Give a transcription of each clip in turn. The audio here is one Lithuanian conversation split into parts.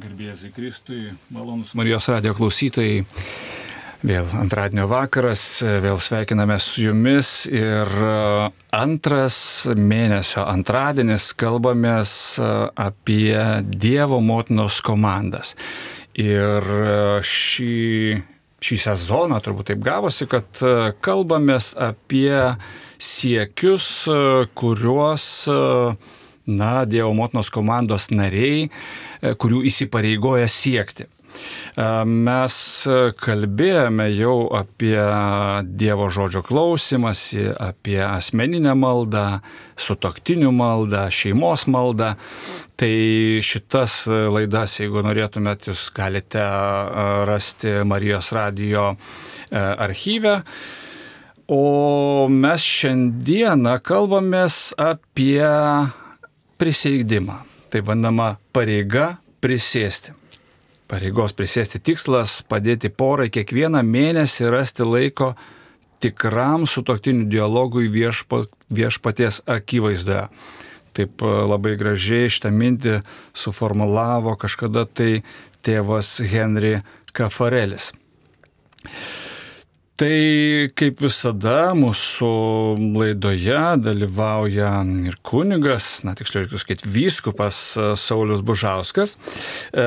Garbėsiu Kristui, malonus Marijos radio klausytojai. Vėl antradienio vakaras, vėl sveikiname su jumis ir antras mėnesio antradienis kalbamės apie Dievo motinos komandas. Ir šį, šį sezoną turbūt taip gavosi, kad kalbamės apie siekius, kuriuos na, Dievo motinos komandos nariai E, kurių įsipareigoja siekti. E, mes kalbėjome jau apie Dievo žodžio klausimąsi, apie asmeninę maldą, sutoktinių maldą, šeimos maldą. Tai šitas laidas, jeigu norėtumėt, jūs galite e, rasti Marijos radio archyve. O mes šiandieną kalbamės apie prisėdimą tai vadinama pareiga prisėsti. Pareigos prisėsti tikslas - padėti porai kiekvieną mėnesį rasti laiko tikram sutoktinių dialogui viešpa, viešpaties akivaizdoje. Taip e, labai gražiai šitą mintį suformulavo kažkada tai tėvas Henry Kafarelis. Tai kaip visada mūsų laidoje dalyvauja ir kunigas, na tiksliau reikėtų skaityti vyskupas e, Saulis Bužauskas. E,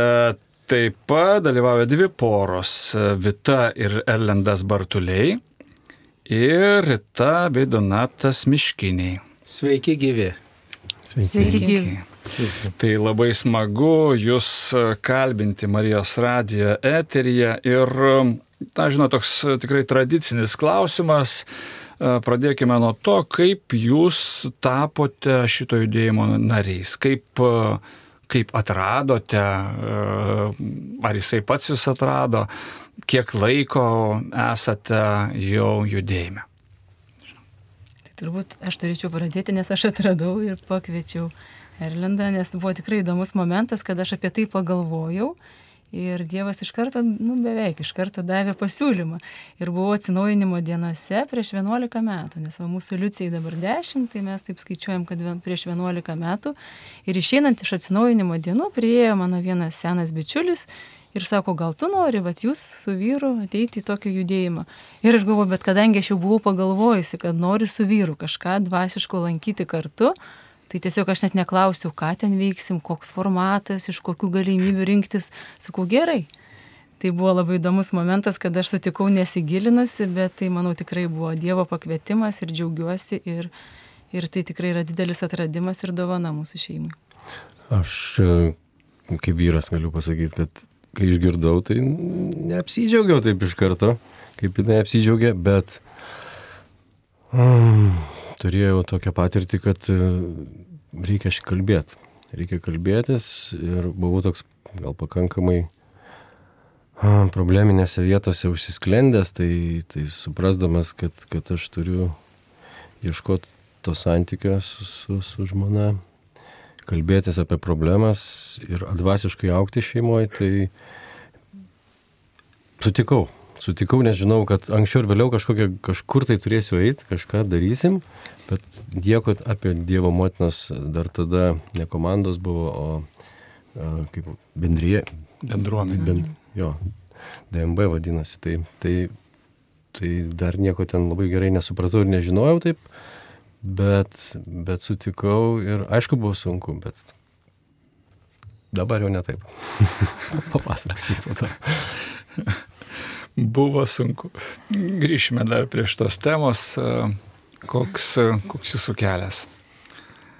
taip pat dalyvauja dvi poros e, - Vita ir Erlendas Bartuliai ir Rita bei Donatas Miškiniai. Sveiki gyvi. Sveiki, Sveiki gyvi. Sveiki. Tai labai smagu jūs kalbinti Marijos radijo eteryje ir na, žinot, toks e, tikrai tradicinis klausimas. E, pradėkime nuo to, kaip jūs tapote šito judėjimo nariais, kaip, e, kaip atradote, ar jisai pats jūs atrado, kiek laiko esate jau judėjime. Tai turbūt aš turėčiau pradėti, nes aš atradau ir pakviečiau Erlendą, nes buvo tikrai įdomus momentas, kad aš apie tai pagalvojau Ir Dievas iš karto, nu beveik iš karto davė pasiūlymą. Ir buvau atsinaujinimo dienose prieš 11 metų, nes va, mūsų liucijai dabar 10, tai mes taip skaičiuojam, kad prieš 11 metų. Ir išeinant iš atsinaujinimo dienų, prieėjo mano vienas senas bičiulis ir sako, gal tu nori, va jūs su vyru ateiti į tokį judėjimą. Ir aš galvoju, bet kadangi aš jau buvau pagalvojusi, kad noriu su vyru kažką dvasiško lankyti kartu, Tai tiesiog aš net neklausiau, ką ten veiksim, koks formatas, iš kokių galimybių rinktis. Sakau, gerai. Tai buvo labai įdomus momentas, kad aš sutikau nesigilinusi, bet tai, manau, tikrai buvo Dievo pakvietimas ir džiaugiuosi ir, ir tai tikrai yra didelis atradimas ir dovana mūsų šeimai. Aš e, kaip vyras galiu pasakyti, kad kai išgirdau, tai neapsidžiaugiau taip iš karto, kaip jinai apsidžiaugė, bet um, turėjau tokią patirtį, kad e, reikia kalbėti. Reikia kalbėtis ir buvau toks gal pakankamai probleminėse vietose užsisklendęs, tai, tai suprasdamas, kad, kad aš turiu ieškoti to santykio su, su, su žmona, kalbėtis apie problemas ir advasiškai aukti šeimoje, tai sutikau. Sutikau, nes žinau, kad anksčiau ir vėliau kažkokia, kažkur tai turėsiu eiti, kažką darysim, Bet nieko apie Dievo motinos dar tada ne komandos buvo, o a, kaip bendryje. Bendruomenė. Ben, jo, DMB vadinasi. Tai, tai, tai dar nieko ten labai gerai nesupratau ir nežinojau taip, bet, bet sutikau ir aišku buvo sunku, bet dabar jau ne taip. Papasakosiu po to. buvo sunku. Grįžime dar prie šitos temos. Koks, koks jūsų kelias?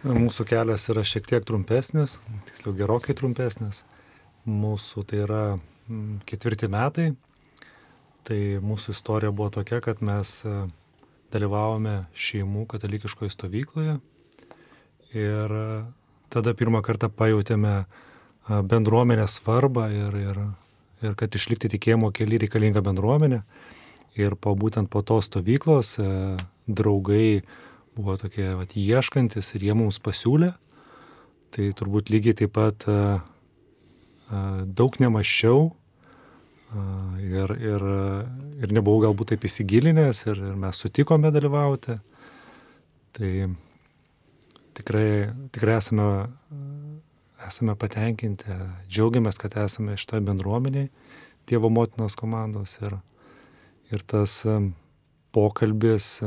Mūsų kelias yra šiek tiek trumpesnis, tiksliau gerokai trumpesnis. Mūsų tai yra ketvirti metai. Tai mūsų istorija buvo tokia, kad mes e, dalyvavome šeimų katalikiškoje stovykloje. Ir e, tada pirmą kartą pajutėme e, bendruomenės svarbą ir, ir, ir kad išlikti tikėjimo keli reikalinga bendruomenė. Ir po būtent po tos stovyklos draugai buvo tokie vat, ieškantis ir jie mums pasiūlė. Tai turbūt lygiai taip pat a, a, daug nemaščiau a, ir, ir, ir nebuvau galbūt taip įsigilinęs ir, ir mes sutikome dalyvauti. Tai tikrai, tikrai esame esame patenkinti, džiaugiamės, kad esame šitoje bendruomeniai Dievo motinos komandos ir, ir tas pokalbis,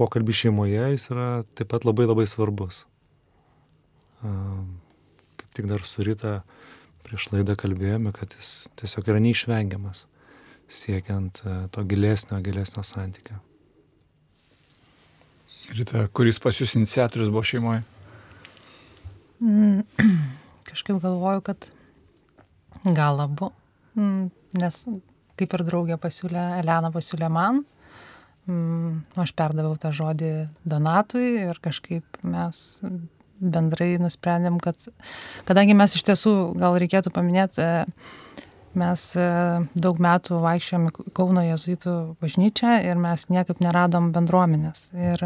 pokalbis šeimoje jis yra taip pat labai labai svarbus. Kaip tik dar su ryta prieš laidą kalbėjome, kad jis tiesiog yra neišvengiamas siekiant to gilesnio, gilesnio santykio. Rita, kuris pas jūs iniciatorius buvo šeimoje? Mm, kažkaip galvoju, kad gal abu, mm, nes kaip ir draugė pasiūlė, Elena pasiūlė man, mm, aš perdaviau tą žodį Donatui ir kažkaip mes bendrai nusprendėm, kad kadangi mes iš tiesų, gal reikėtų paminėti, mes e, daug metų vaikščiojom į Kauno jezuitų bažnyčią ir mes niekaip neradom bendruomenės. Ir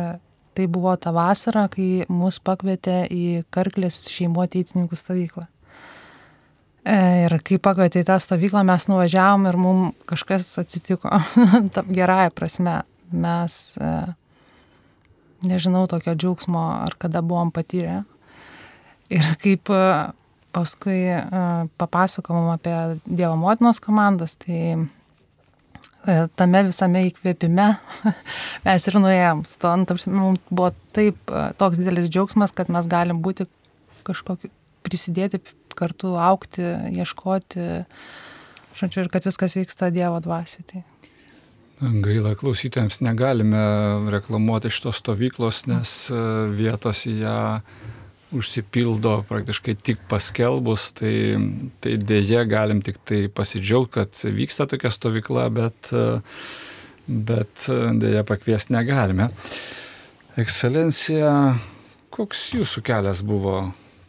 tai buvo ta vasara, kai mus pakvietė į Karklės šeimo ateitininkų stovyklą. E, ir kai pakvietė į tą stovyklą, mes nuvažiavom ir mums kažkas atsitiko, gerąją prasme. Mes, e, nežinau, tokio džiaugsmo, ar kada buvom patyrę. Ir kaip e, paskui papasakom apie Dievo motinos komandas, tai tame visame įkvėpime mes ir nuėjom. Ston, mums buvo taip e, toks didelis džiaugsmas, kad mes galim būti kažkokį, prisidėti kartu, aukti, ieškoti, žodžiu, ir kad viskas vyksta Dievo dvasiai. Tai. Gaila, klausytėjams negalime reklamuoti šitos stovyklos, nes e, vietos į ją užsipildo praktiškai tik paskelbus, tai, tai dėje galim tik tai pasidžiaugti, kad vyksta tokia stovykla, bet, bet dėje pakviesti negalime. Ekscelencija, koks jūsų kelias buvo,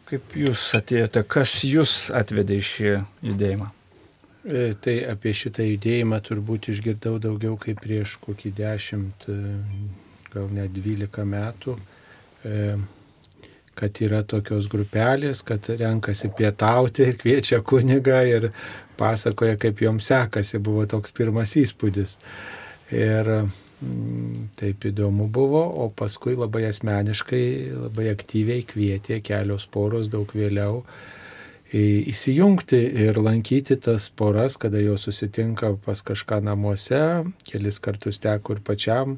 kaip jūs atėjote, kas jūs atvedė į šį judėjimą? E, tai apie šitą judėjimą turbūt išgirdau daugiau kaip prieš kokį dešimt, gal net dvylika metų. Kad yra tokios grupelės, kad renkasi pietauti ir kviečia kunigą ir pasakoja, kaip joms sekasi, buvo toks pirmas įspūdis. Ir mm, taip įdomu buvo, o paskui labai asmeniškai, labai aktyviai kvietė kelios poros daug vėliau įsijungti ir lankyti tas poras, kada jos susitinka pas kažką namuose, kelis kartus teko ir pačiam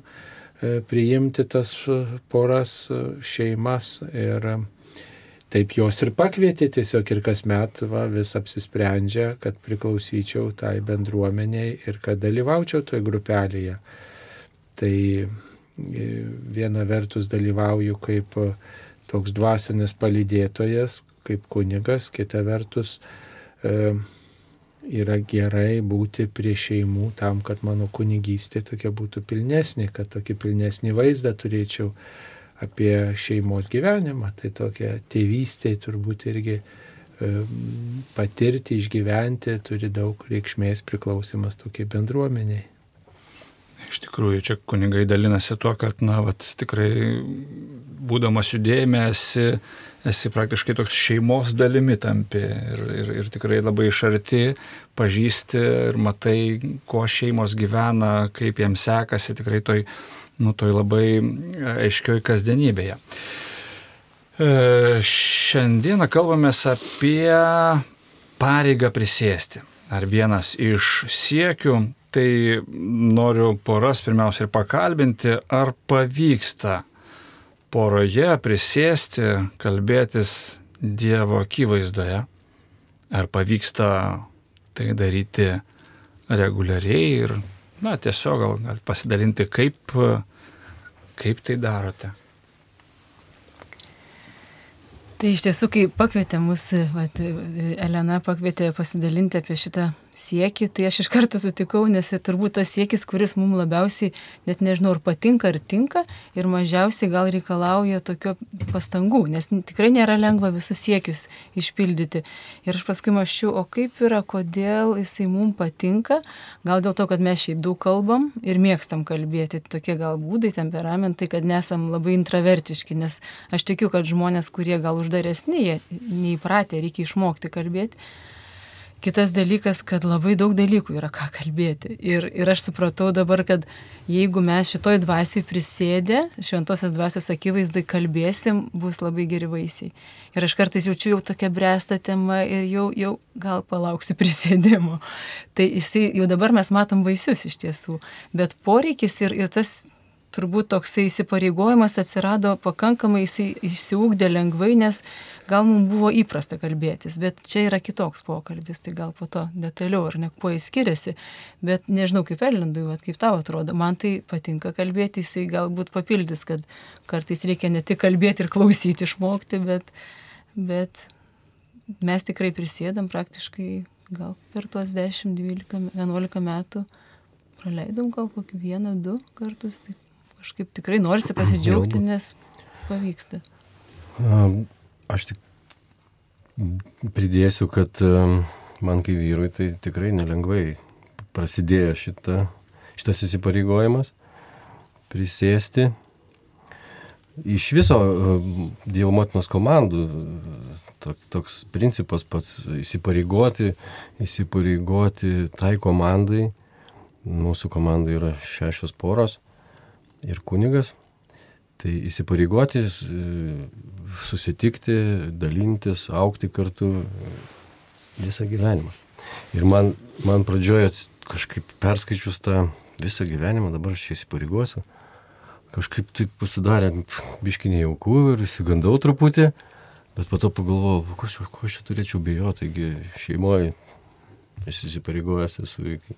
priimti tas e, poras, e, šeimas ir taip jos ir pakvietė tiesiog ir kasmet va, vis apsisprendžia, kad priklausyčiau tai bendruomeniai ir kad dalyvaučiau toje grupelėje. Tai viena vertus dalyvauju kaip toks dvasinis palydėtojas, kaip kunigas, kita vertus e, yra gerai būti prie šeimų tam, kad mano kunigystė tokia būtų pilnesnė, kad tokį pilnesnį vaizdą turėčiau apie šeimos gyvenimą. Tai tokia tėvystė turbūt irgi patirti, išgyventi turi daug reikšmės priklausimas tokiai bendruomeniai. Iš tikrųjų, čia kunigai dalinasi tuo, kad, na, vat, tikrai būdamas judėjime esi, esi praktiškai toks šeimos dalimi tampi ir, ir, ir tikrai labai iš arti pažįsti ir matai, kuo šeimos gyvena, kaip jiems sekasi, tikrai toj, nu, toj labai aiškioj kasdienybėje. E, šiandieną kalbame apie pareigą prisėsti. Ar vienas iš siekių tai noriu poras pirmiausia ir pakalbinti, ar pavyksta poroje prisėsti, kalbėtis Dievo akivaizdoje, ar pavyksta tai daryti reguliariai ir, na, tiesiog gal, gal pasidalinti, kaip, kaip tai darote. Tai iš tiesų, kai pakvietė mus, vat, Elena pakvietė pasidalinti apie šitą siekį, tai aš iš karto sutikau, nes tai turbūt tas siekis, kuris mums labiausiai, net nežinau, ar patinka, ar tinka, ir mažiausiai gal reikalauja tokio pastangų, nes tikrai nėra lengva visus siekius išpildyti. Ir aš paskui maščiau, o kaip yra, kodėl jisai mums patinka, gal dėl to, kad mes šiaip daug kalbam ir mėgstam kalbėti, tokie gal būdai, temperamentai, kad nesam labai intravertiški, nes aš tikiu, kad žmonės, kurie gal uždaresni, jie neįpratę, reikia išmokti kalbėti Kitas dalykas, kad labai daug dalykų yra ką kalbėti. Ir, ir aš supratau dabar, kad jeigu mes šitoj dvasiai prisėdė, šventosios dvasios akivaizdai kalbėsim, bus labai geri vaisiai. Ir aš kartais jaučiu jau tokią brestą temą ir jau, jau gal palauksiu prisėdimo. Tai jisai, jau dabar mes matom vaisius iš tiesų. Bet poreikis ir, ir tas turbūt toksai įsipareigojimas atsirado pakankamai, įsiūkdė lengvai, nes gal mums buvo įprasta kalbėtis, bet čia yra kitoks pokalbis, tai gal po to detaliau ar ne, kuo jis skiriasi, bet nežinau kaip Erlindui, bet kaip tau atrodo, man tai patinka kalbėti, jisai galbūt papildys, kad kartais reikia ne tik kalbėti ir klausyti išmokti, bet, bet mes tikrai prisėdam praktiškai gal per tuos 10, 12, 11 metų praleidom gal kokį vieną, du kartus, taip kažkaip tikrai norisi pasidžiaugti, nes pavyksta. Aš tik pridėsiu, kad man kaip vyrui tai tikrai nelengvai prasidėjo šita, šitas įsipareigojimas prisėsti. Iš viso Dievo motinos komandų toks principas pats įsipareigoti, įsipareigoti tai komandai. Mūsų komanda yra šešios poros ir kunigas. Tai įsipareigoti, susitikti, dalintis, aukti kartu visą gyvenimą. Ir man, man pradžioje kažkaip perskaičius tą visą gyvenimą, dabar aš čia įsipareigosiu, kažkaip taip pasidarė biškinė jaukų ir įsigandau truputį, bet po to pagalvojau, ko, ko aš čia turėčiau bijoti, taigi šeimoje esi įsipareigojęs esu iki,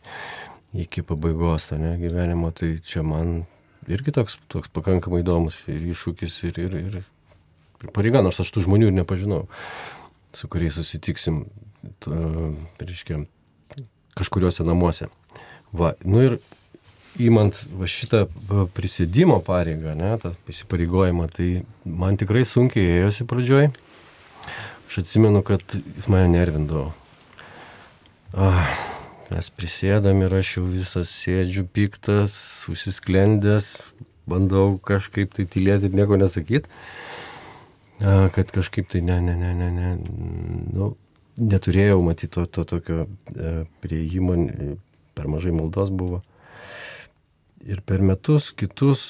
iki pabaigos, ne, gyvenimo, tai čia man irgi toks, toks pakankamai įdomus ir iššūkis ir, ir, ir, ir pareiga, nors aš tų žmonių ir nepažinau, su kuriais susitiksim, to, reiškia, kažkuriuose namuose. Va, nu ir įmant va, šitą prisėdimo pareigą, ne, tą įsipareigojimą, tai man tikrai sunkiai ėjosi pradžioj. Aš atsimenu, kad jis mane nervindavo. Ah, Mes prisėdam ir aš jau visas sėdžiu piktas, susisklendęs, bandau kažkaip tai tylėti ir nieko nesakyti, kad kažkaip tai ne, ne, ne, ne, ne, nu, neturėjau matyti to, to tokio e, prieimo, per mažai maldos buvo. Ir per metus kitus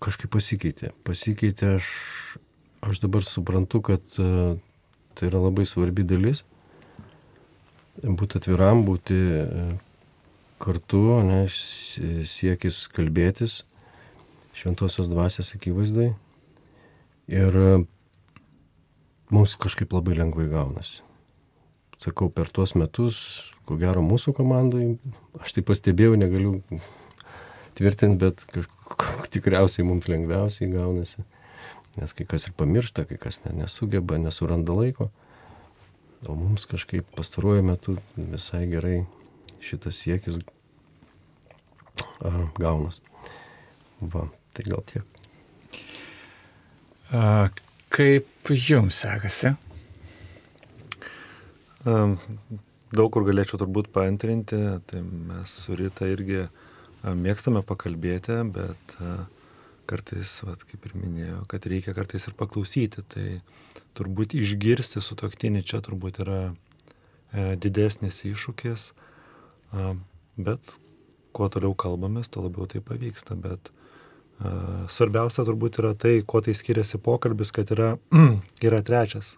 kažkaip pasikeitė. Pasikeitė, aš, aš dabar suprantu, kad e, tai yra labai svarbi dalis būti atviram, būti e, kartu, ne, siekis kalbėtis šventosios dvasės akivaizdai. Ir e, mums kažkaip labai lengvai gaunasi. Sakau, per tuos metus, ko gero mūsų komandai, aš tai pastebėjau, negaliu tvirtinti, bet kažkaip tikriausiai mums lengviausiai gaunasi. Nes kai kas ir pamiršta, kai kas ne, nesugeba, nesuranda laiko. O mums kažkaip pastaruoju metu visai gerai šitas siekis a, gaunas. Va, tai gal tiek. A, kaip jums sekasi? Daug kur galėčiau turbūt paantrinti, tai mes su Rita irgi mėgstame pakalbėti, bet kartais, vat, kaip ir minėjau, kad reikia kartais ir paklausyti. Tai turbūt išgirsti su toktinį čia turbūt yra e, didesnis iššūkis, e, bet kuo toliau kalbamės, tuo labiau tai pavyksta. Bet e, svarbiausia turbūt yra tai, kuo tai skiriasi pokalbis, kad yra, yra trečias.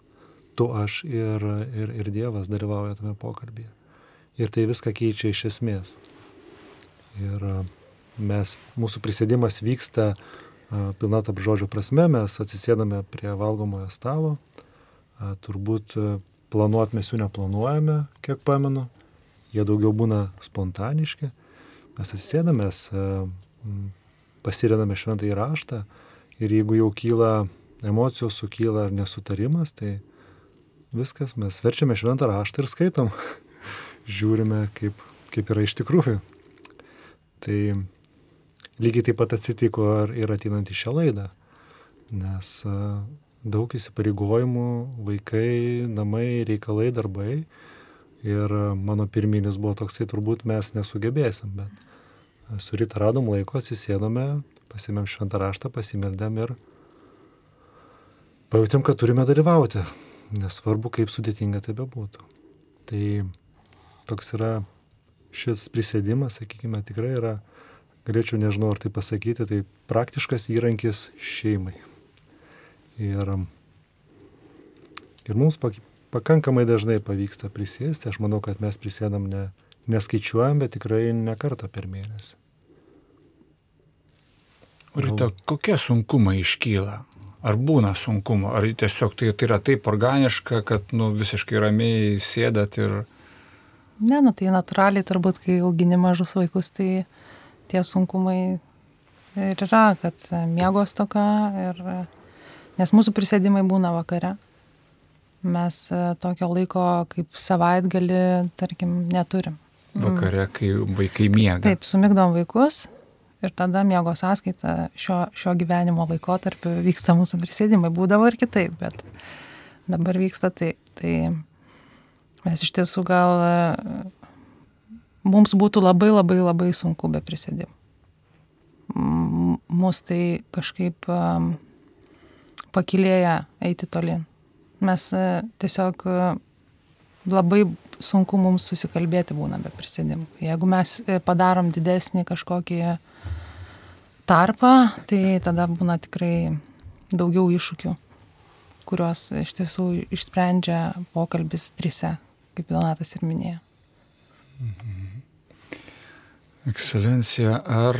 Tu, aš ir, ir, ir Dievas dalyvauja tame pokalbėje. Ir tai viską keičia iš esmės. Ir mes, mūsų prisėdimas vyksta pilna tap žodžio prasme, mes atsisėdame prie valgomojo stalo, turbūt planuot mes jų neplanuojame, kiek pamenu, jie daugiau būna spontaniški, mes atsisėdame, mes pasirename šventą įraštą ir jeigu jau kyla emocijos, sukyla ar nesutarimas, tai viskas, mes verčiame šventą raštą ir skaitom, žiūrime, kaip, kaip yra iš tikrųjų. Tai lygiai taip pat atsitiko ir ateinant į šią laidą, nes daug įsipareigojimų, vaikai, namai, reikalai, darbai. Ir mano pirminis buvo toksai, turbūt mes nesugebėsim, bet su ryta radom laiko, atsisėdome, pasimėm šventą raštą, pasimeldėm ir pajutėm, kad turime dalyvauti, nesvarbu, kaip sudėtinga tai bebūtų. Tai toks yra šis prisėdimas, sakykime, tikrai yra, galėčiau nežinau ar tai pasakyti, tai praktiškas įrankis šeimai. Ir, ir mums pakankamai dažnai pavyksta prisėsti, aš manau, kad mes prisėdam ne, neskaičiuojam, bet tikrai ne kartą per mėnesį. Rita, kokie sunkumai iškyla? Ar būna sunkumo, ar tiesiog tai, tai yra taip organiška, kad nu, visiškai ramiai sėdat ir... Ne, na tai natūraliai turbūt, kai augini mažus vaikus, tai tie sunkumai ir yra, kad miego stoka ir... Nes mūsų prisėdimai būna vakare. Mes e, tokio laiko kaip savaitgali, tarkim, neturim. Vakare, kai vaikai miega. Taip, sumigdom vaikus, ir tada miego sąskaita šio, šio gyvenimo laikotarpiu vyksta mūsų prisėdimai. Būdavo ir kitaip, bet dabar vyksta taip. Tai mes iš tiesų gal mums būtų labai labai labai sunku be prisėdimų. Mūsų tai kažkaip pakilėja eiti tolin. Mes tiesiog labai sunku mums susikalbėti būna be prisėdimų. Jeigu mes padarom didesnį kažkokį tarpą, tai tada būna tikrai daugiau iššūkių, kuriuos iš tiesų išsprendžia pokalbis trise, kaip Donatas ir minėjo. Mhm. Ekscelencija, ar,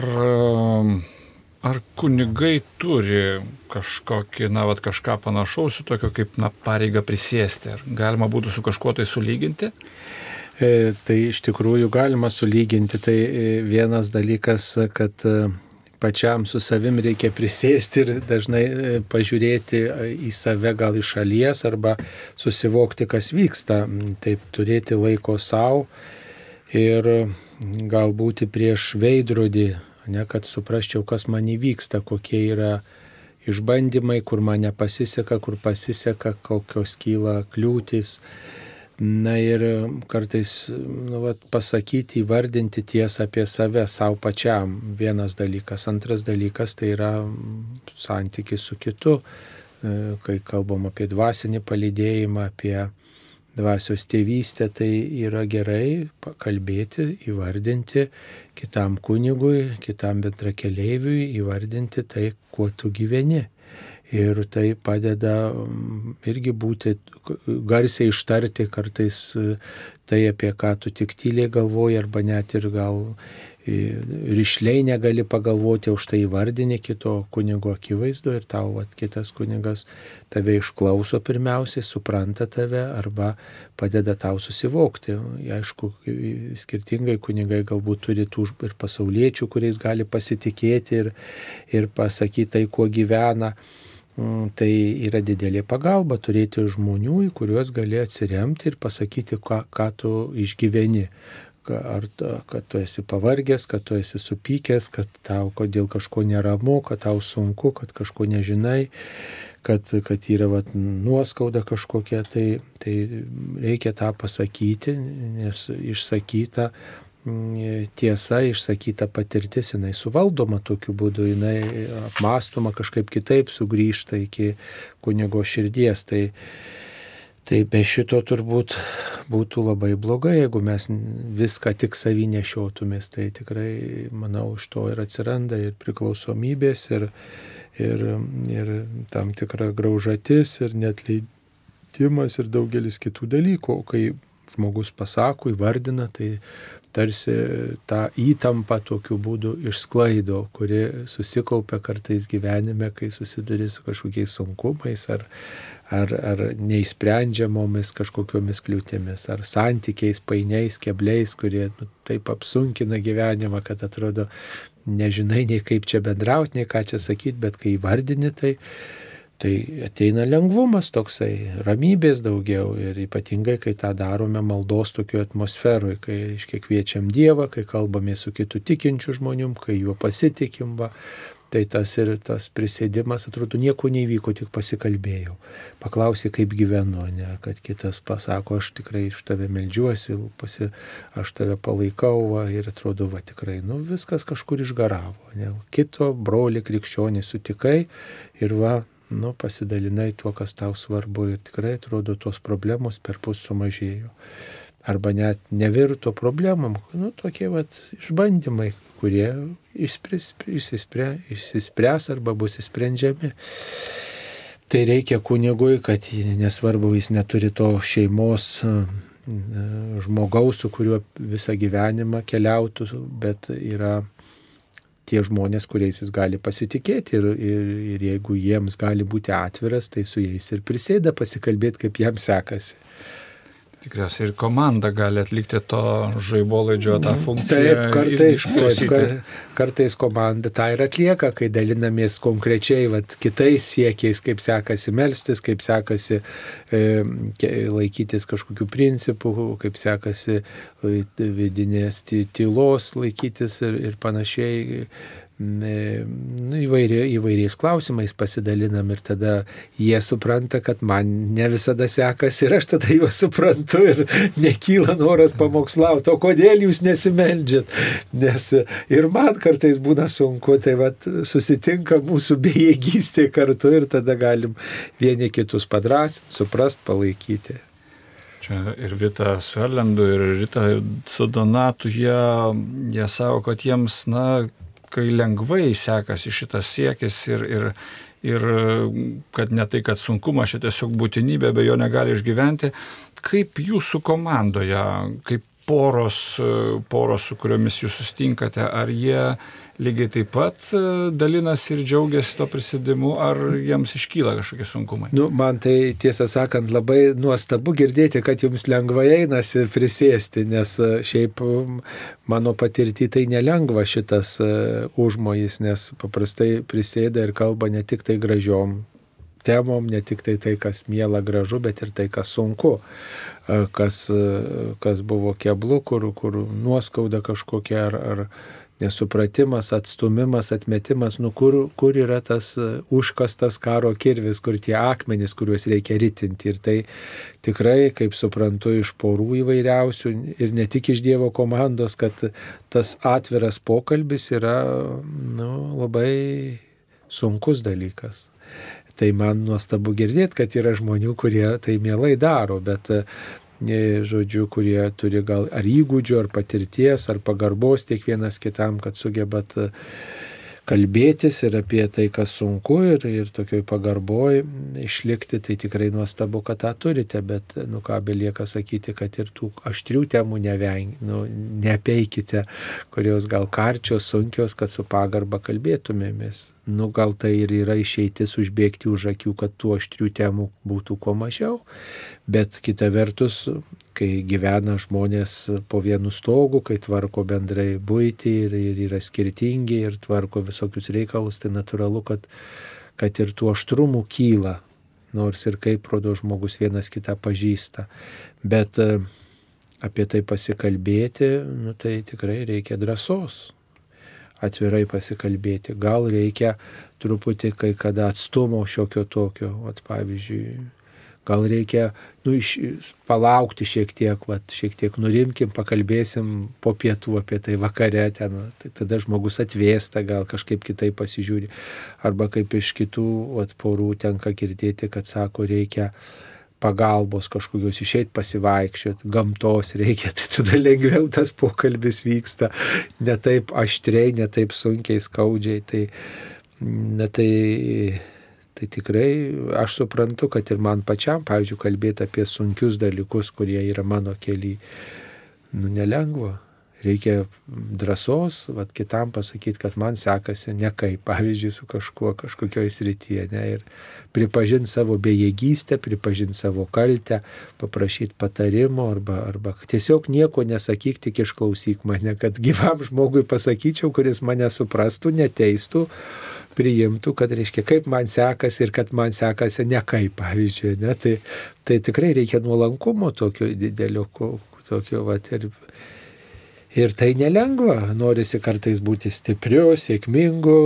ar kunigai turi kažkokį, na, vat, kažką panašaus, tokio kaip, na, pareiga prisėsti? Ar galima būtų su kažkuo tai sulyginti? E, tai iš tikrųjų galima sulyginti. Tai e, vienas dalykas, kad pačiam su savim reikia prisėsti ir dažnai e, pažiūrėti e, į save gal iš šalies arba susivokti, kas vyksta. Taip turėti laiko savo ir galbūt prieš veidrodį, ne, kad suprasčiau, kas man įvyksta, kokie yra išbandymai, kur man nepasiseka, kur pasiseka, kokios kyla kliūtis. Na ir kartais nu, vat, pasakyti, įvardinti tiesą apie save savo pačiam vienas dalykas. Antras dalykas tai yra santykis su kitu, e, kai kalbam apie dvasinį palydėjimą, apie dvasios tėvystę, tai yra gerai pakalbėti, įvardinti kitam kunigui, kitam bendrakeleiviui, įvardinti tai, kuo tu gyveni. Ir tai padeda mm, irgi būti, garsiai ištarti kartais e, tai, apie ką tu tik tyliai galvoji, arba net ir gal ryšliai negali pagalvoti, už tai įvardinė kito kunigo akivaizdu ir tau vat, kitas kunigas tave išklauso pirmiausiai, supranta tave arba padeda tau susivokti. Aišku, skirtingai kunigai galbūt turi tų ir pasauliečių, kuriais gali pasitikėti ir, ir pasakyti tai, kuo gyvena. Mm, tai yra didelė pagalba turėti žmonių, į kuriuos gali atsiremti ir pasakyti, ką, ką tu išgyveni. Ar kad tu esi pavargęs, kad tu esi supykęs, kad tau dėl kažko neramu, kad tau sunku, kad kažko nežinai, kad, kad yra vat, nuoskauda kažkokia, tai, tai reikia tą pasakyti, nes išsakyta tiesa, išsakyta patirtis, jinai suvaldoma tokiu būdu, jinai apmastoma kažkaip kitaip, sugrįžta iki kunigo širdies. Tai, tai be šito turbūt būtų labai blogai, jeigu mes viską tik savį nešiotumės. Tai tikrai, manau, iš to ir atsiranda ir priklausomybės, ir, ir, ir tam tikra graužatis, ir net leidimas, ir daugelis kitų dalykų. Kai žmogus pasako, įvardina, tai tarsi tą įtampą tokiu būdu išsklaido, kuri susikaupia kartais gyvenime, kai susiduri su kažkokiais sunkumais ar, ar, ar neįsprendžiamomis kažkokiomis kliūtimis, ar santykiais, painiais, kebliais, kurie nu, taip apsunkina gyvenimą, kad atrodo nežinai nei kaip čia bendrauti, nei ką čia sakyti, bet kai vardini tai tai ateina lengvumas toksai, ramybės daugiau ir ypatingai, kai tą darome maldos tokio atmosferoje, kai, reiškia, kviečiam Dievą, kai kalbame su kitu tikinčiu žmonėm, kai juo pasitikim, va, tai tas ir tas prisėdimas, atrodo, nieko nevyko, tik pasikalbėjau. Paklausė, kaip gyvenu, ne, kad kitas pasako, aš tikrai iš tave melžiuosi, pasi, aš tave palaikau va, ir atrodo, va tikrai, nu viskas kažkur išgaravo. Ne. Kito broli krikščionį sutikai ir va, nu, pasidalinai tuo, kas tau svarbu ir tikrai atrodo tos problemos per pus sumažėjo. arba net nevirto problemom, nu, tokie vat išbandymai, kurie išspręs, išsispręs, išsispręs arba bus įsprendžiami. Tai reikia kunigui, kad nesvarbu, jis neturi to šeimos žmogaus, su kuriuo visą gyvenimą keliautų, bet yra tie žmonės, kuriais jis gali pasitikėti ir, ir, ir jeigu jiems gali būti atviras, tai su jais ir prisėda pasikalbėti, kaip jam sekasi. Tikriausiai ir komanda gali atlikti to žaibolaidžio tą funkciją. Taip, kartais, taip, kar, kartais komanda tą ir atlieka, kai dalinamės konkrečiai vat, kitais siekiais, kaip sekasi melstis, kaip sekasi e, laikytis kažkokių principų, kaip sekasi e, vidinės tylos laikytis ir, ir panašiai nu, įvairia, įvairiais klausimais pasidalinam ir tada jie supranta, kad man ne visada sekasi ir aš tada juos suprantu ir nekyla noras pamokslauti, o kodėl jūs nesimeldžiat, nes ir man kartais būna sunku, tai vad susitinka mūsų bejėgystė kartu ir tada galim vieni kitus padrasinti, suprast, palaikyti. Čia ir Vita su Erlendu, ir Rita su Donatu, jie, jie savo, kad jiems, na, kai lengvai sekasi šitas siekis ir, ir, ir kad ne tai, kad sunkumas čia tiesiog būtinybė, be jo negali išgyventi, kaip jūsų komandoje, kaip poros, poros, su kuriomis jūs sustinkate, ar jie lygiai taip pat e, dalinasi ir džiaugiasi to prisidimu, ar jiems iškyla kažkokie sunkumai? Nu, man tai tiesą sakant labai nuostabu girdėti, kad jums lengvai einasi prisėsti, nes e, šiaip mano patirti tai nelengva šitas e, užmojis, nes paprastai prisėda ir kalba ne tik tai gražiom temom, ne tik tai tai, kas miela gražu, bet ir tai, kas sunku, kas, kas buvo keblu, kur, kur nuoskauda kažkokia ar, ar nesupratimas, atstumimas, atmetimas, nu kur, kur yra tas e, užkastas karo kirvis, kur tie akmenys, kuriuos reikia ritinti. Ir tai tikrai, kaip suprantu, iš porų įvairiausių ir ne tik iš Dievo komandos, kad tas atviras pokalbis yra nu, labai sunkus dalykas. Tai man nuostabu girdėti, kad yra žmonių, kurie tai mielai daro, bet žodžiu, kurie turi gal ar įgūdžių, ar patirties, ar pagarbos tiek vienas kitam, kad sugebat kalbėtis ir apie tai, kas sunku ir, ir tokioj pagarboj išlikti, tai tikrai nuostabu, kad tą turite, bet, nu ką, belieka sakyti, kad ir tų aštrių temų neveng, nu, nepeikite, kurios gal karčios, sunkios, kad su pagarba kalbėtumėmės. Nu, gal tai ir yra išeitis užbėgti už akių, kad tų aštrių temų būtų kuo mažiau, bet kita vertus, kai gyvena žmonės po vienu stogu, kai tvarko bendrai būti ir, ir yra skirtingi ir tvarko visokius reikalus, tai natūralu, kad, kad ir tų aštrumų kyla, nors ir kaip rodo žmogus vienas kitą pažįsta. Bet e, apie tai pasikalbėti, nu, tai tikrai reikia drąsos atvirai pasikalbėti. Gal reikia truputį kai kada atstumo šiokio tokio, at, pavyzdžiui, gal reikia nu, iš, palaukti šiek tiek, vat, šiek tiek nurimkim, pakalbėsim po pietų apie tai vakare, ten, tai tada žmogus atvėsta, gal kažkaip kitaip pasižiūri. Arba kaip iš kitų vat, porų tenka girdėti, kad sako, reikia pagalbos kažkokios išeit pasivaikščioti, gamtos reikia, tai tada lengviau tas pokalbis vyksta, ne taip aštriai, ne taip sunkiai, skaudžiai. Tai, na, tai Tai tikrai aš suprantu, kad ir man pačiam, pavyzdžiui, kalbėti apie sunkius dalykus, kurie yra mano keliai, nu nelengva. Reikia drąsos, vad kitam pasakyti, kad man sekasi ne kaip, pavyzdžiui, su kažkuo, kažkokioj srityje. Ne, ir pripažinti savo bejėgystę, pripažinti savo kaltę, paprašyti patarimo arba, arba tiesiog nieko nesakyk, tik išklausyk mane, kad gyvam žmogui pasakyčiau, kuris mane suprastų, neteistų priimtų, kad reiškia, kaip man sekasi ir kad man sekasi ne kaip, pavyzdžiui. Ne? Tai, tai tikrai reikia nuolankumo tokio didelio, tokio, va, ir, ir tai nelengva. Norisi kartais būti stipriu, sėkmingu,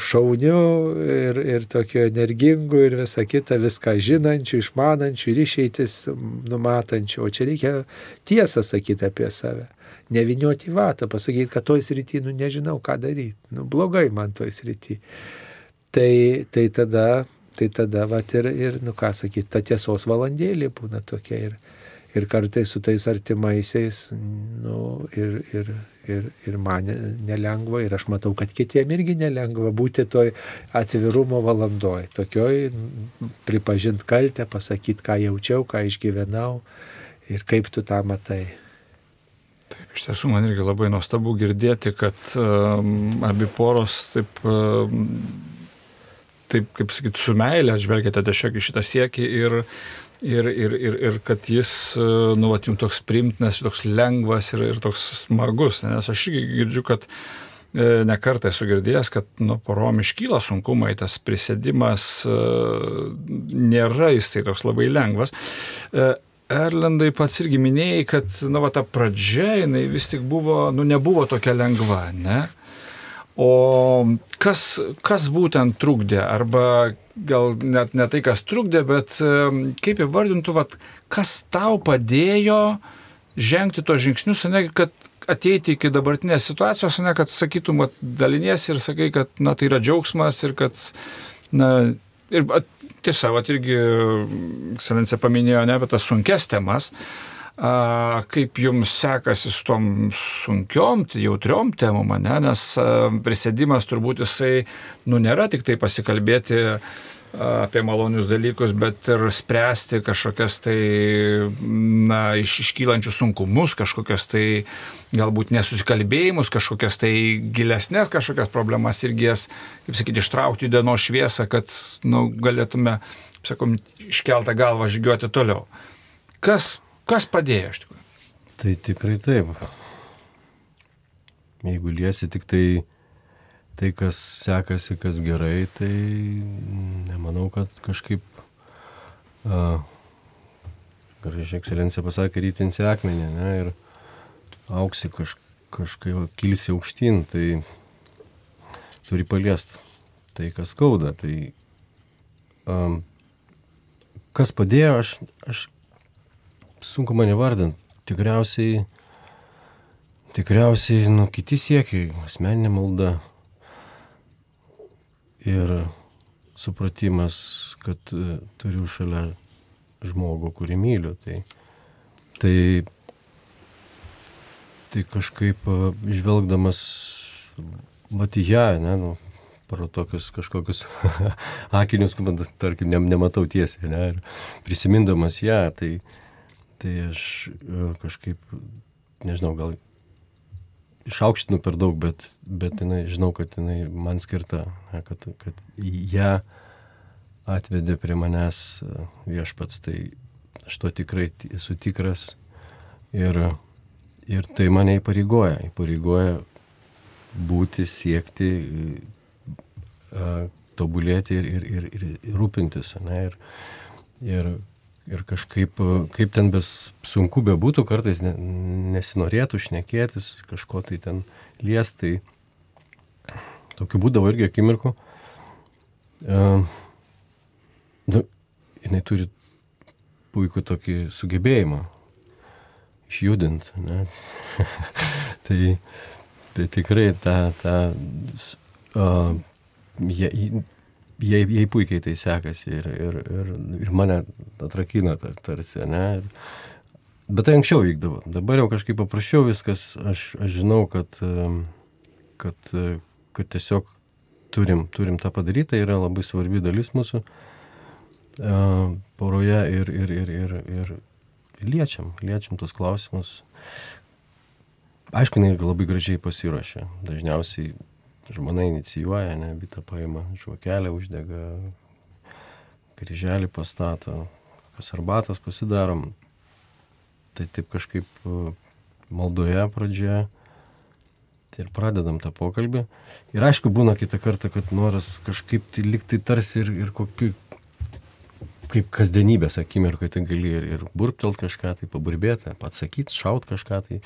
šauniu ir, ir tokio energingu ir visą kitą, viską žinančiu, išmanančiu ir išeitis numatančiu. O čia reikia tiesą sakyti apie save nevinioti į vatą, pasakyti, kad toj srity, nu nežinau, ką daryti, nu blogai man toj srity. Tai, tai tada, tai tada, va ir, ir, nu ką sakyti, ta tiesos valandėlė būna tokia ir, ir kartais su tais artimaisiais, nu, ir, ir, ir, ir man nelengva, ir aš matau, kad kitiem irgi nelengva būti toj atvirumo valandoj, tokioj pripažint kaltę, pasakyti, ką jaučiau, ką išgyvenau ir kaip tu tą matai. Taip, iš tiesų man irgi labai nuostabu girdėti, kad um, abi poros taip, um, taip kaip sakyti, su meilė žvelgiate tiesiog į šitą siekį ir ir, ir, ir, ir kad jis, e, nu, vat, jums toks primtinas, toks lengvas ir, ir toks smagus, nes aš irgi girdžiu, kad e, nekartą esu girdėjęs, kad nu, porom iškyla sunkumai, tas prisėdimas e, nėra jis tai toks labai lengvas. Erlendai pats irgi minėjai, kad nu, va, ta pradžia, jinai vis tik buvo, nu, nebuvo tokia lengva, ne? O kas, kas būtent trukdė, arba gal net ne tai, kas trukdė, bet kaip įvardintų, vat, kas tau padėjo žengti tos žingsnius, ne, kad ateiti iki dabartinės situacijos, ne, kad sakytum, vat, daliniesi ir sakai, kad na, tai yra džiaugsmas ir kad, na, ir tiesa, vat, irgi, ekscelencija paminėjo ne apie tas sunkes temas, kaip jums sekasi su tom sunkiom, jautriom temom, ne? nes prisėdimas turbūt jisai, nu, nėra tik tai pasikalbėti apie malonius dalykus, bet ir spręsti kažkokias tai, na, iš, iškylančius sunkumus, kažkokias tai galbūt nesusikalbėjimus, kažkokias tai gilesnės kažkokias problemas irgi jas, kaip sakyti, ištraukti į dienos šviesą, kad, nu, galėtume, sakom, iškeltą galvą žygiuoti toliau. Kas Kas padėjo iš tikrųjų? Tai tikrai taip. Jeigu liesi tik tai tai, kas sekasi, kas gerai, tai nemanau, kad kažkaip, uh, gražiai ekscelencija pasakė, rytinsi akmenį, ne, ir auksi kaž, kažkaip kilsi aukštyn, tai turi paliesti tai, kas skauda. Tai um, kas padėjo, aš, aš sunku mane vardant. Tikriausiai, tikriausiai, nu, kiti siekiai, asmeninė malda ir supratimas, kad uh, turiu šalia žmogų, kurį myliu. Tai, tai, tai kažkaip uh, žvelgdamas, matyja, ne, nu, pro tokius kažkokius akinius, tarkim, ne, nematau tiesiai, ne, ir prisimindamas ją, tai, tai aš e, kažkaip, nežinau, gal išaukštinu per daug, bet, bet jinai, žinau, kad jinai man skirta, kad, kad ją atvedė prie manęs e, viešpats, tai aš to tikrai esu tikras ir, ir tai mane įpareigoja, įpareigoja būti, siekti, e, tobulėti ir, ir, ir, ir rūpintis. Ne, ir, ir Ir kažkaip, kaip ten bes sunku bebūtų, kartais ne, nesinorėtų šnekėtis, kažko tai ten liestai. Tokių būdavo irgi akimirkų. Uh, nu, jinai turi puikų tokį sugebėjimą išjudinti. tai, tai tikrai ta, ta uh, jie, jai, jai puikiai tai sekasi ir, ir, ir, ir mane atrakina tar, tarsi, ne? Bet tai anksčiau vykdavo. Dabar jau kažkaip paprasčiau viskas, aš, aš žinau, kad, kad, kad tiesiog turim, turim tą padaryti, tai yra labai svarbi dalis mūsų uh, poroje ir, ir, ir, ir, ir liečiam, liečiam tos klausimus. Aišku, jinai labai gražiai pasiruošia. Dažniausiai žmona inicijuoja, ne, bitą paima, žvakelę uždega, kryželį pastato, kas arbatas pasidarom. Tai taip kažkaip e, maldoje pradžioje ir pradedam tą pokalbį. Ir aišku, būna kitą kartą, kad noras kažkaip tai liktai tarsi ir, ir kokiu, kaip kasdienybės akimirkai tai gali ir, ir burptelt kažką, tai paburbėti, atsakyti, šaut kažką. Tai,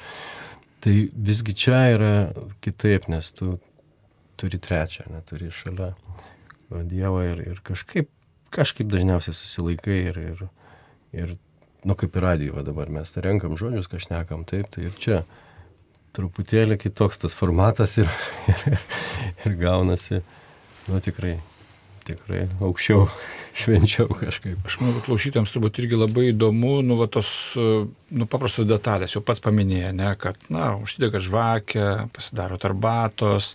tai visgi čia yra kitaip, nes tu turi trečią, neturi šalia Dievą ir, ir kažkaip, kažkaip dažniausiai susilaikai ir, ir, ir nu kaip ir radijo dabar mes tai renkam žodžius, kažnekam taip, tai ir čia truputėlį kitoks tas formatas ir, ir, ir gaunasi, nu tikrai, tikrai aukščiau švenčiau kažkaip. Aš manau, klausytėms turbūt irgi labai įdomu, nu, va, tos, nu, paprastos detalės, jau pats paminėjai, ne, kad, na, užsidega žvakę, pasidaro tarbatos,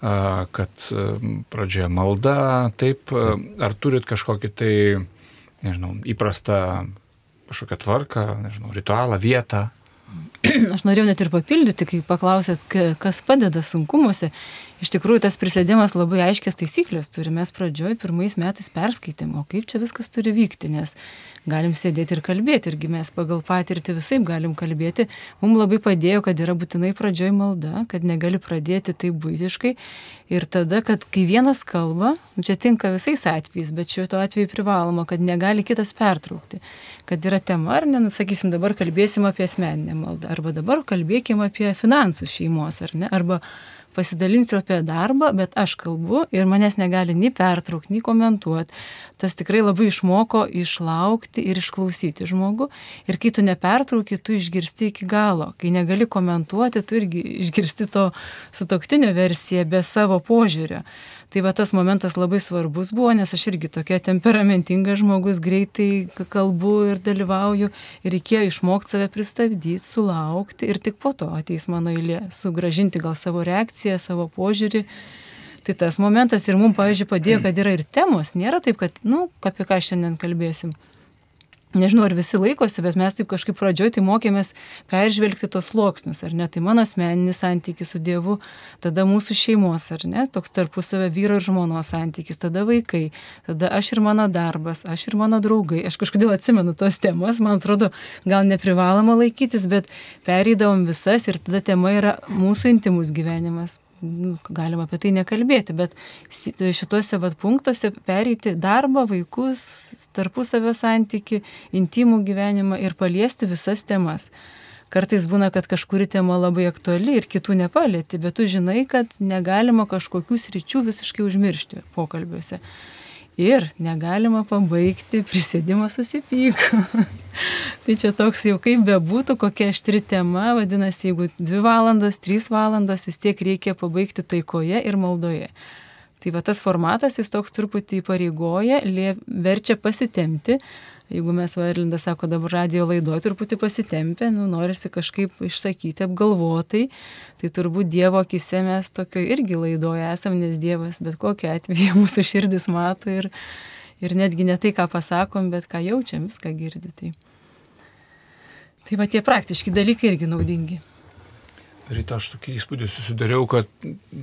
kad pradžioje malda, taip, ar turit kažkokį tai, nežinau, įprastą kažkokią tvarką, nežinau, ritualą, vietą? Aš norėjau net ir papildyti, kai paklausėt, kas padeda sunkumuose. Iš tikrųjų, tas prisėdimas labai aiškias taisyklės turi. Mes pradžioj pirmais metais perskaitėm, o kaip čia viskas turi vykti, nes galim sėdėti ir kalbėti, irgi mes pagal patirtį visai galim kalbėti. Mums labai padėjo, kad yra būtinai pradžioj malda, kad negali pradėti taip būtiškai. Ir tada, kad kai vienas kalba, nu, čia tinka visais atvejais, bet šiuo atveju privaloma, kad negali kitas pertraukti. Kad yra tema, ar ne, nusakysim, dabar kalbėsim apie asmeninę maldą, arba dabar kalbėkim apie finansus šeimos, ar ne, arba pasidalinsiu apie darbą, bet aš kalbu ir manęs negali nei pertraukti, nei komentuoti. Tas tikrai labai išmoko išlaukti ir išklausyti žmogų. Ir kai tu nepertrauki, tu išgirsti iki galo. Kai negali komentuoti, tu irgi išgirsti to sutoktinio versiją be savo požiūrio. Tai va tas momentas labai svarbus buvo, nes aš irgi tokia temperamentinga žmogus, greitai kalbu ir dalyvauju ir reikėjo išmokti save pristabdyti, sulaukti ir tik po to ateis mano eilė sugražinti gal savo reakciją, savo požiūrį. Tai tas momentas ir mums, pavyzdžiui, padėjo, kad yra ir temos, nėra taip, kad, nu, apie ką šiandien kalbėsim. Nežinau, ar visi laikosi, bet mes taip kažkaip pradžioj tai mokėmės peržvelgti tos sluoksnius, ar ne? Tai mano asmeninis santykis su Dievu, tada mūsų šeimos, ar ne? Toks tarpusavio vyro ir žmonos santykis, tada vaikai, tada aš ir mano darbas, aš ir mano draugai. Aš kažkodėl atsimenu tos temas, man atrodo, gal neprivaloma laikytis, bet pereidavom visas ir tada tema yra mūsų intimus gyvenimas nu, galima apie tai nekalbėti, bet šituose vat, punktuose pereiti darbą, vaikus, tarpusavio santyki, intimų gyvenimą ir paliesti visas temas. Kartais būna, kad kažkuri tema labai aktuali ir kitų nepalėti, bet tu žinai, kad negalima kažkokių sričių visiškai užmiršti pokalbiuose. Ir negalima pabaigti prisėdimo susipykus. tai čia toks jau kaip bebūtų, kokia aštri tema, vadinasi, jeigu dvi valandos, trys valandos, vis tiek reikia pabaigti taikoje ir maldoje. Tai va tas formatas, jis toks truputį pareigoja, verčia pasitemti, Jeigu mes Vairlindas sako dabar radio laidoje truputį pasitempę, nu, norisi kažkaip išsakyti apgalvotai, tai turbūt Dievo akise mes tokio irgi laidoje esam, nes Dievas bet kokiu atveju mūsų širdis mato ir, ir netgi ne tai, ką pasakom, bet ką jaučiam, viską girdi. Tai, tai va tie praktiški dalykai irgi naudingi. Ryte aš tokį įspūdį susidariau, kad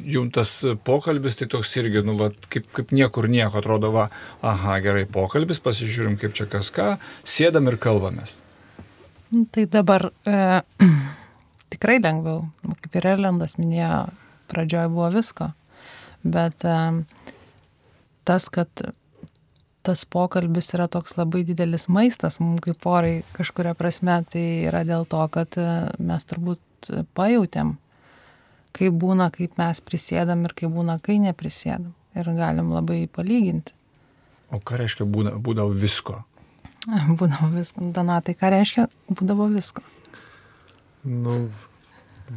jums tas pokalbis tai toks irgi, nu, va, kaip, kaip niekur nieko. Atrodo, va, aha, gerai, pokalbis, pasižiūrim, kaip čia kas ką, sėdam ir kalbamės. Tai dabar e, tikrai lengviau, kaip ir Erlendas minėjo, pradžioje buvo visko, bet e, tas, kad tas pokalbis yra toks labai didelis maistas mums kaip porai kažkuria prasme, tai yra dėl to, kad e, mes turbūt pajutėm, kaip būna, kaip mes prisėdam ir kaip būna, kai neprisėdam. Ir galim labai palyginti. O ką reiškia būna, būdavo visko? Būdavo visko. Donatai, ką reiškia būdavo visko? Nu,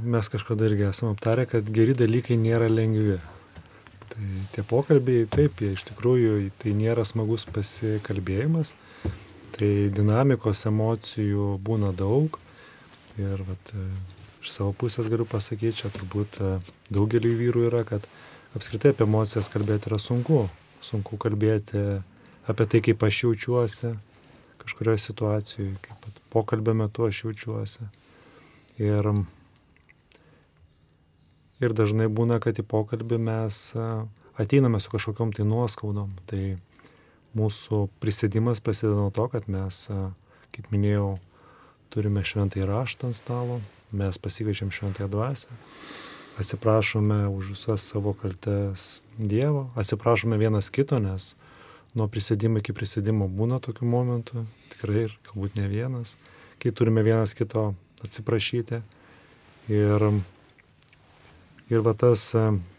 mes kažkada irgi esame aptarę, kad geri dalykai nėra lengvi. Tai tie pokalbiai, taip, jie iš tikrųjų, tai nėra smagus pasikalbėjimas. Tai dinamikos emocijų būna daug. Ir vat, iš savo pusės galiu pasakyti, čia turbūt e, daugeliu vyrų yra, kad apskritai apie emocijas kalbėti yra sunku. Sunku kalbėti apie tai, kaip aš jaučiuosi kažkurioje situacijoje, kaip pokalbio metu aš jaučiuosi. Ir, ir dažnai būna, kad į pokalbį mes e, ateiname su kažkokiam tai nuoskaudom. Tai mūsų prisėdimas prasideda nuo to, kad mes, e, kaip minėjau, turime šventąjį raštą ant stalo, mes pasikviečiam šventąją dvasę, atsiprašome už visas savo kaltes Dievo, atsiprašome vienas kito, nes nuo prisėdimo iki prisėdimo būna tokių momentų, tikrai ir galbūt ne vienas, kai turime vienas kito atsiprašyti. Ir, ir va tas,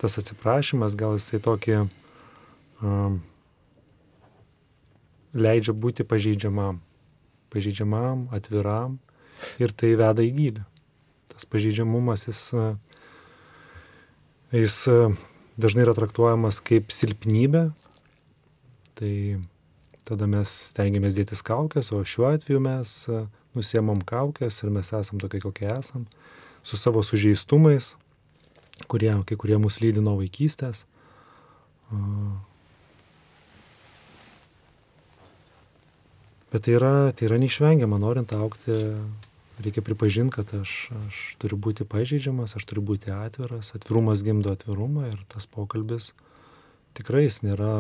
tas atsiprašymas, gal jisai tokį um, leidžia būti pažeidžiamam, pažeidžiamam, atviram. Ir tai veda į gydį tas pažeidžiamumas, jis, jis dažnai yra traktuojamas kaip silpnybė. Tai tada mes stengiamės dėtis kaukės, o šiuo atveju mes e, nusiemam kaukės ir mes esam tokie, kokie esam, su savo sužeistumais, kurie, kai kurie mus lydi nuo vaikystės. Bet tai yra, tai yra neišvengiama, norint aukti, reikia pripažinti, kad aš, aš turiu būti pažeidžiamas, aš turiu būti atviras, atvirumas gimdo atvirumą ir tas pokalbis tikrai jis nėra,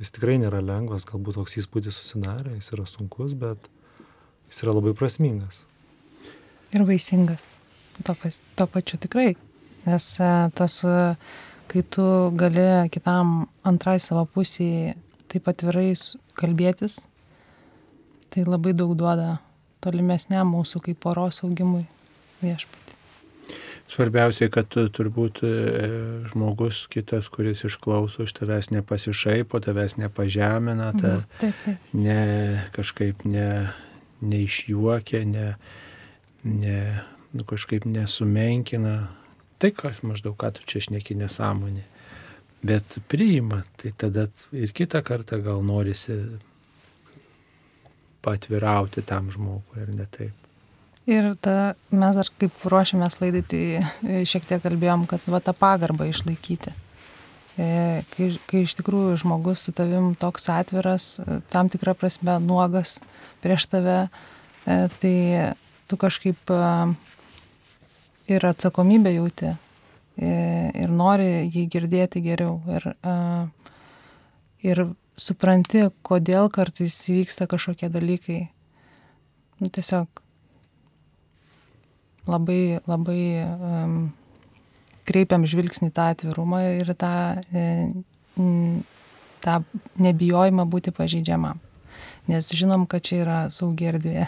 jis tikrai nėra lengvas, galbūt toks įspūdis susidarė, jis yra sunkus, bet jis yra labai prasmingas. Ir vaisingas. To, pas, to pačiu tikrai. Nes e, tas, e, kai tu gali kitam antrai savo pusėje taip atvirai kalbėtis, tai labai daug duoda tolimesniam mūsų kaip poros augimui viešpatį. Svarbiausia, kad turbūt e, žmogus kitas, kuris išklauso iš tavęs nepasišaipo, tavęs nepažemina, ta, Mhm, Taip, taip. ne, kažkaip ne, neišjuokia, ne, ne, nu, kažkaip nesumenkina. Tai kas maždaug, ką tu čia šneki nesąmonė. Bet priima, tai tada ir kitą kartą gal norisi patvirauti tam žmogui, ar ne taip. Ir ta, mes dar kaip ruošiamės laidai, tai e, šiek tiek kalbėjom, kad va tą pagarbą išlaikyti. E, Kai, kai iš tikrųjų žmogus su tavim toks atviras, e, tam tikrą prasme nuogas prieš tave, tai tu kažkaip ir atsakomybę jauti ir nori jį girdėti geriau. Ir, ir supranti, kodėl kartais vyksta kažkokie dalykai. Nu, tiesiog labai, labai um, kreipiam žvilgsnį tą atvirumą ir tą, e, tą nebijojimą būti pažeidžiamam. Nes žinom, kad čia yra saugi erdvė.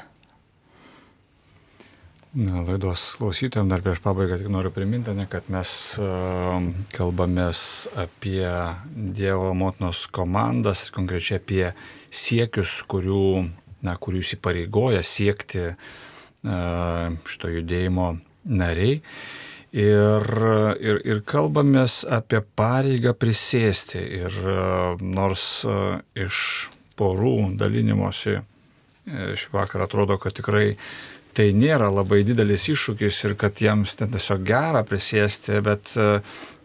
Na, laidos klausytojams dar prieš pabaigą tik noriu priminti, ne, kad mes uh, kalbamės apie Dievo motinos komandas, konkrečiai apie siekius, kurių, na, kurių įsipareigoja siekti uh, šito judėjimo nariai. Ir, ir, ir kalbamės apie pareigą prisėsti. Ir uh, nors uh, iš porų dalinimosi uh, šį vakarą atrodo, kad tikrai tai nėra labai didelis iššūkis ir kad jiems ten tiesiog gera prisėsti, bet,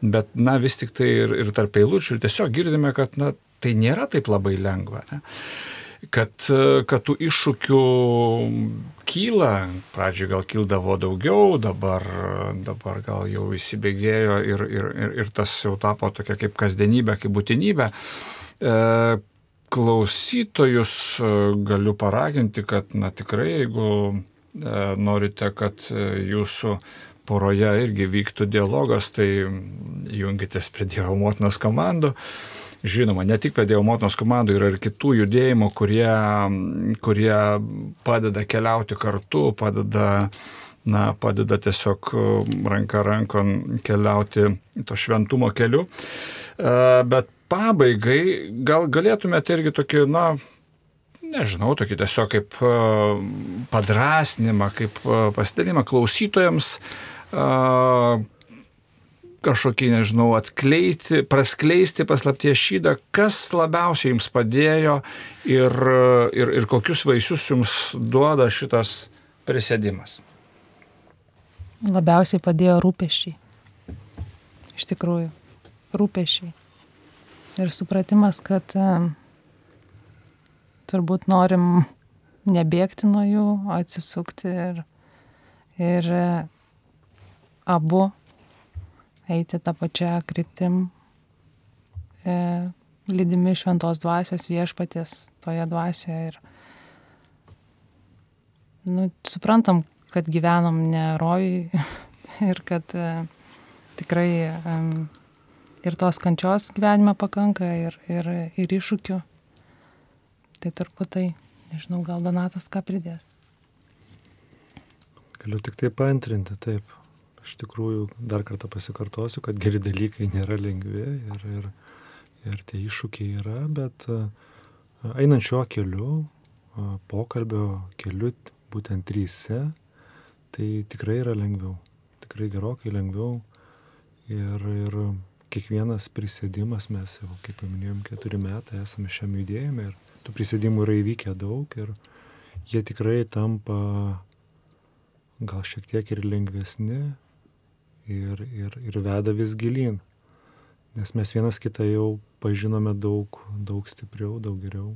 bet na vis tik tai ir, ir tarp eilučių tiesiog girdime, kad na, tai nėra taip labai lengva. Ne? Kad, kad tų iššūkių kyla, pradžioj gal kildavo daugiau, dabar, dabar gal jau įsibėgėjo ir, ir, ir, ir tas jau tapo tokia kaip kasdienybė, kaip būtinybė. E, klausytojus galiu paraginti, kad na tikrai, jeigu norite, kad jūsų poroje irgi vyktų dialogas, tai jungitės prie Dievo motinos komandų. Žinoma, ne tik prie Dievo motinos komandų, yra ir kitų judėjimų, kurie, kurie padeda keliauti kartu, padeda, na, padeda tiesiog ranka rankon keliauti to šventumo keliu. Bet pabaigai gal galėtumėte irgi tokį, na, nežinau, tokį tiesiog kaip padrasnimą, kaip pasidalimą klausytojams kažkokį, nežinau, atkleiti, praskleisti paslapties šydą, kas labiausiai jums padėjo ir, ir, ir kokius vaisius jums duoda šitas prisėdimas. Labiausiai padėjo rūpeščiai. Iš tikrųjų, rūpeščiai. Ir supratimas, kad turbūt norim nebėgti nuo jų, atsisukti ir, ir abu eiti tą pačią kryptim, e, lydimi šventos dvasios viešpaties toje dvasioje. Ir nu, suprantam, kad gyvenam ne rojui ir kad e, tikrai e, ir tos kančios gyvenime pakanka ir, ir, ir iššūkių. Tai turbūt tai, nežinau, gal Donatas ką pridės. Galiu tik tai paantrinti, taip. Iš tikrųjų, dar kartą pasikartosiu, kad geri dalykai nėra lengvi ir, ir, ir tie iššūkiai yra, bet a, einant šiuo keliu, a, pokalbio keliu, būtent tryse, tai tikrai yra lengviau. Tikrai gerokai lengviau. Ir, ir kiekvienas prisėdimas, mes jau, kaip paminėjom, keturi metai esame šiam judėjime ir tų prisėdimų yra įvykę daug ir jie tikrai tampa gal šiek tiek ir lengvesni ir, ir, ir veda vis gilin. Nes mes vienas kitą jau pažinome daug, daug stipriau, daug geriau.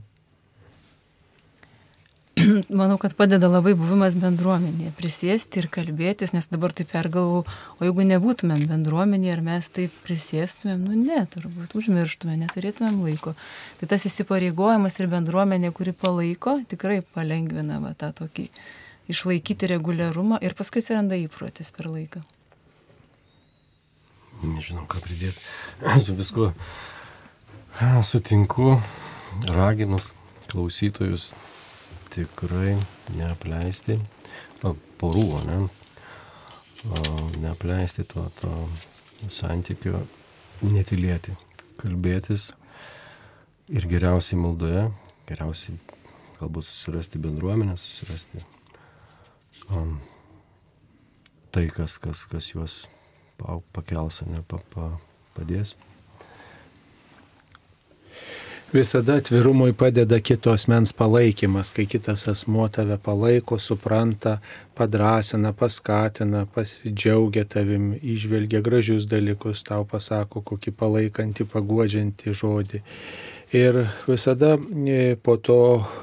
manau, kad padeda labai buvimas bendruomenėje, prisėsti ir kalbėtis, nes dabar taip pergalvau, o jeigu nebūtumėm bendruomenėje ir mes taip prisėstumėm, nu ne, turbūt užmirštumėm, neturėtumėm laiko. Tai tas įsipareigojimas ir bendruomenė, kuri palaiko, tikrai palengvina va, tą tokį išlaikyti reguliarumą ir paskui atsiranda įprotis per laiką. Nežinau, ką pridėti. Su viskuo sutinku, raginus klausytojus tikrai neapleisti, o, porų, ne, o, neapleisti to, to santykio, netilėti, kalbėtis ir geriausiai maldoje, geriausiai galbūt susirasti bendruomenę, susirasti um, tai, kas, kas, kas juos pakels, ne pa, pa, padės. Visada atvirumui padeda kitos mens palaikymas, kai kitas asmuo tave palaiko, supranta, padrasina, paskatina, pasidžiaugia tavim, išvelgia gražius dalykus, tau pasako kokį palaikantį, paguodžiantį žodį. Ir visada e, po to,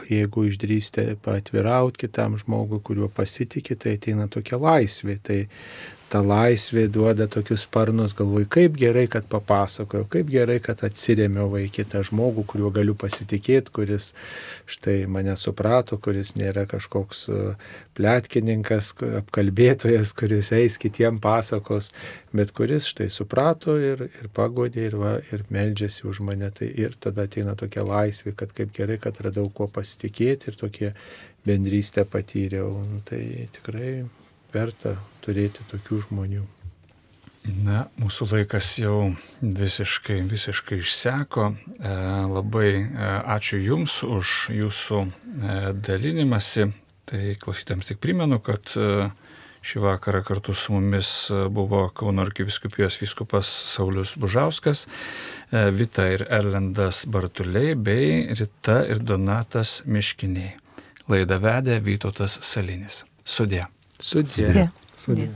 jeigu išdrįstate patvirauti kitam žmogui, kuriuo pasitikite, tai ateina tokia laisvė. Tai ta laisvė duoda tokius sparnus, galvoju, kaip gerai, kad papasakojau, kaip gerai, kad atsirėmiau į kitą žmogų, kuriuo galiu pasitikėti, kuris štai mane suprato, kuris nėra kažkoks e, plėtkininkas, apkalbėtojas, kuris eis kitiem pasakos, bet kuris štai suprato ir, ir pagodė ir, va, ir meldžiasi už mane. Tai ir tada ateina tokia laisvė, kad kaip gerai, kad radau kuo pasitikėti ir tokie bendrystę patyriau. Tai tikrai verta turėti tokių žmonių. Na, mūsų laikas jau visiškai, visiškai išseko. E, labai e, ačiū Jums už Jūsų e, dalinimąsi. Tai klausytėms tik primenu, kad šį vakarą kartu su mumis buvo Kauno arkiviskupijos vyskupas Saulis Bužauskas, Vita ir Erlendas Bartuliai bei Rita ir Donatas Miškiniai. Laidą vedė Vytautas Salinis. Sudė. Sudė. Sudė. Sudė.